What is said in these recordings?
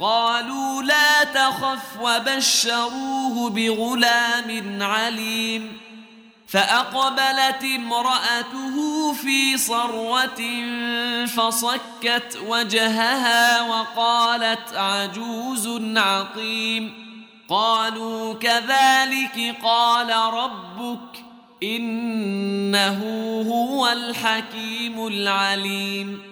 قالوا لا تخف وبشروه بغلام عليم. فأقبلت امرأته في صروة فصكت وجهها وقالت عجوز عقيم. قالوا كذلك قال ربك إنه هو الحكيم العليم.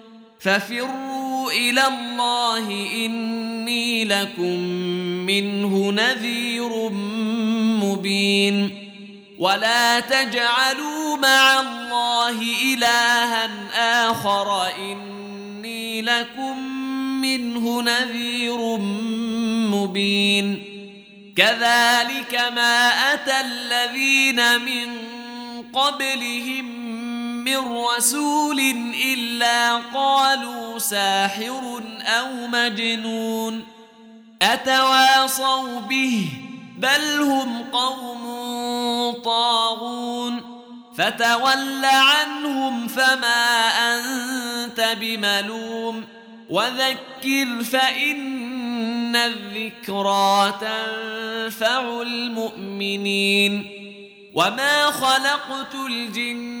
ففروا إلى الله إني لكم منه نذير مبين. ولا تجعلوا مع الله إلها آخر إني لكم منه نذير مبين. كذلك ما أتى الذين من قبلهم من رسول إلا قالوا ساحر أو مجنون أتواصوا به بل هم قوم طاغون فتول عنهم فما أنت بملوم وذكر فإن الذكرى تنفع المؤمنين وما خلقت الجن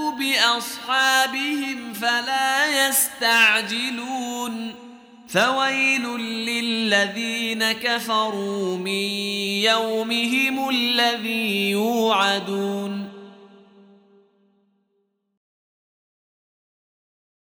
اصحابهم فلا يستعجلون فويل للذين كفروا من يومهم الذي يوعدون